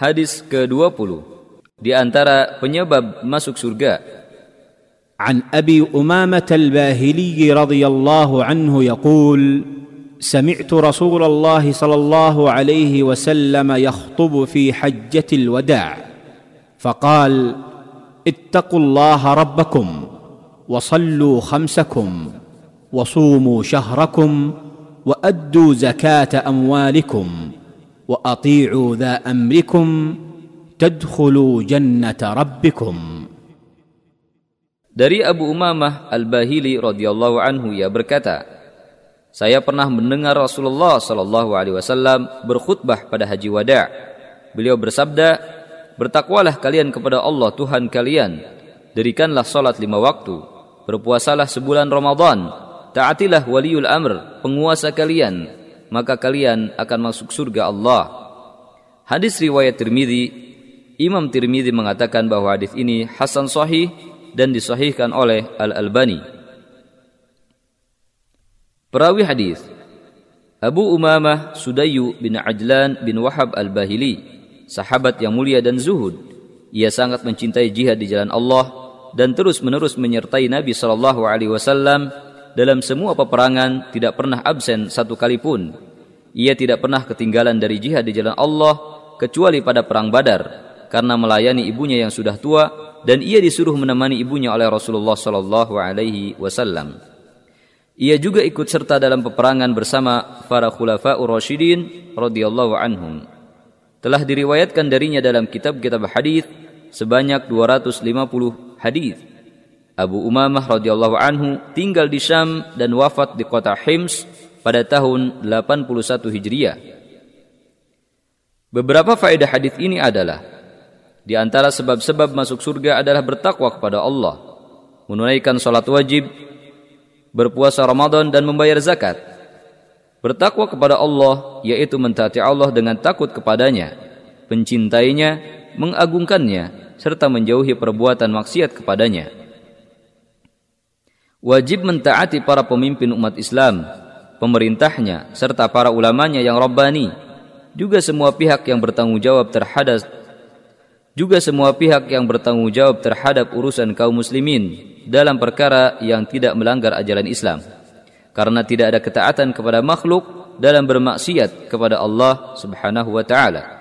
Hadis ke-20 di antara penyebab masuk surga. عن ابي امامه الباهلي رضي الله عنه يقول سمعت رسول الله صلى الله عليه وسلم يخطب في حجه الوداع فقال اتقوا الله ربكم وصلوا خمسكم وصوموا شهركم وادوا زكاه اموالكم واطيعوا ذا امركم تدخلوا جنه ربكم Dari Abu Umamah Al-Bahili radhiyallahu anhu ia berkata, Saya pernah mendengar Rasulullah sallallahu alaihi wasallam berkhutbah pada Haji Wada'. Beliau bersabda, "Bertakwalah kalian kepada Allah Tuhan kalian, dirikanlah salat lima waktu, berpuasalah sebulan Ramadan, taatilah waliul amr, penguasa kalian, maka kalian akan masuk surga Allah." Hadis riwayat Tirmidzi, Imam Tirmidzi mengatakan bahwa hadis ini hasan sahih dan disahihkan oleh Al-Albani. Perawi hadis Abu Umamah Sudayyu bin Ajlan bin Wahab Al-Bahili, sahabat yang mulia dan zuhud. Ia sangat mencintai jihad di jalan Allah dan terus-menerus menyertai Nabi sallallahu alaihi wasallam dalam semua peperangan tidak pernah absen satu kali pun. Ia tidak pernah ketinggalan dari jihad di jalan Allah kecuali pada perang Badar karena melayani ibunya yang sudah tua dan ia disuruh menemani ibunya oleh Rasulullah sallallahu alaihi wasallam. Ia juga ikut serta dalam peperangan bersama para khulafa'ur rasyidin radhiyallahu anhum. Telah diriwayatkan darinya dalam kitab-kitab hadis sebanyak 250 hadis. Abu Umamah radhiyallahu anhu tinggal di Syam dan wafat di kota Hims pada tahun 81 Hijriah. Beberapa faedah hadis ini adalah di antara sebab-sebab masuk surga adalah bertakwa kepada Allah, menunaikan salat wajib, berpuasa Ramadan dan membayar zakat. Bertakwa kepada Allah yaitu mentaati Allah dengan takut kepadanya, mencintainya, mengagungkannya, serta menjauhi perbuatan maksiat kepadanya. Wajib mentaati para pemimpin umat Islam, pemerintahnya, serta para ulamanya yang Rabbani, juga semua pihak yang bertanggung jawab terhadap juga semua pihak yang bertanggung jawab terhadap urusan kaum muslimin dalam perkara yang tidak melanggar ajaran Islam. Karena tidak ada ketaatan kepada makhluk dalam bermaksiat kepada Allah Subhanahu wa taala.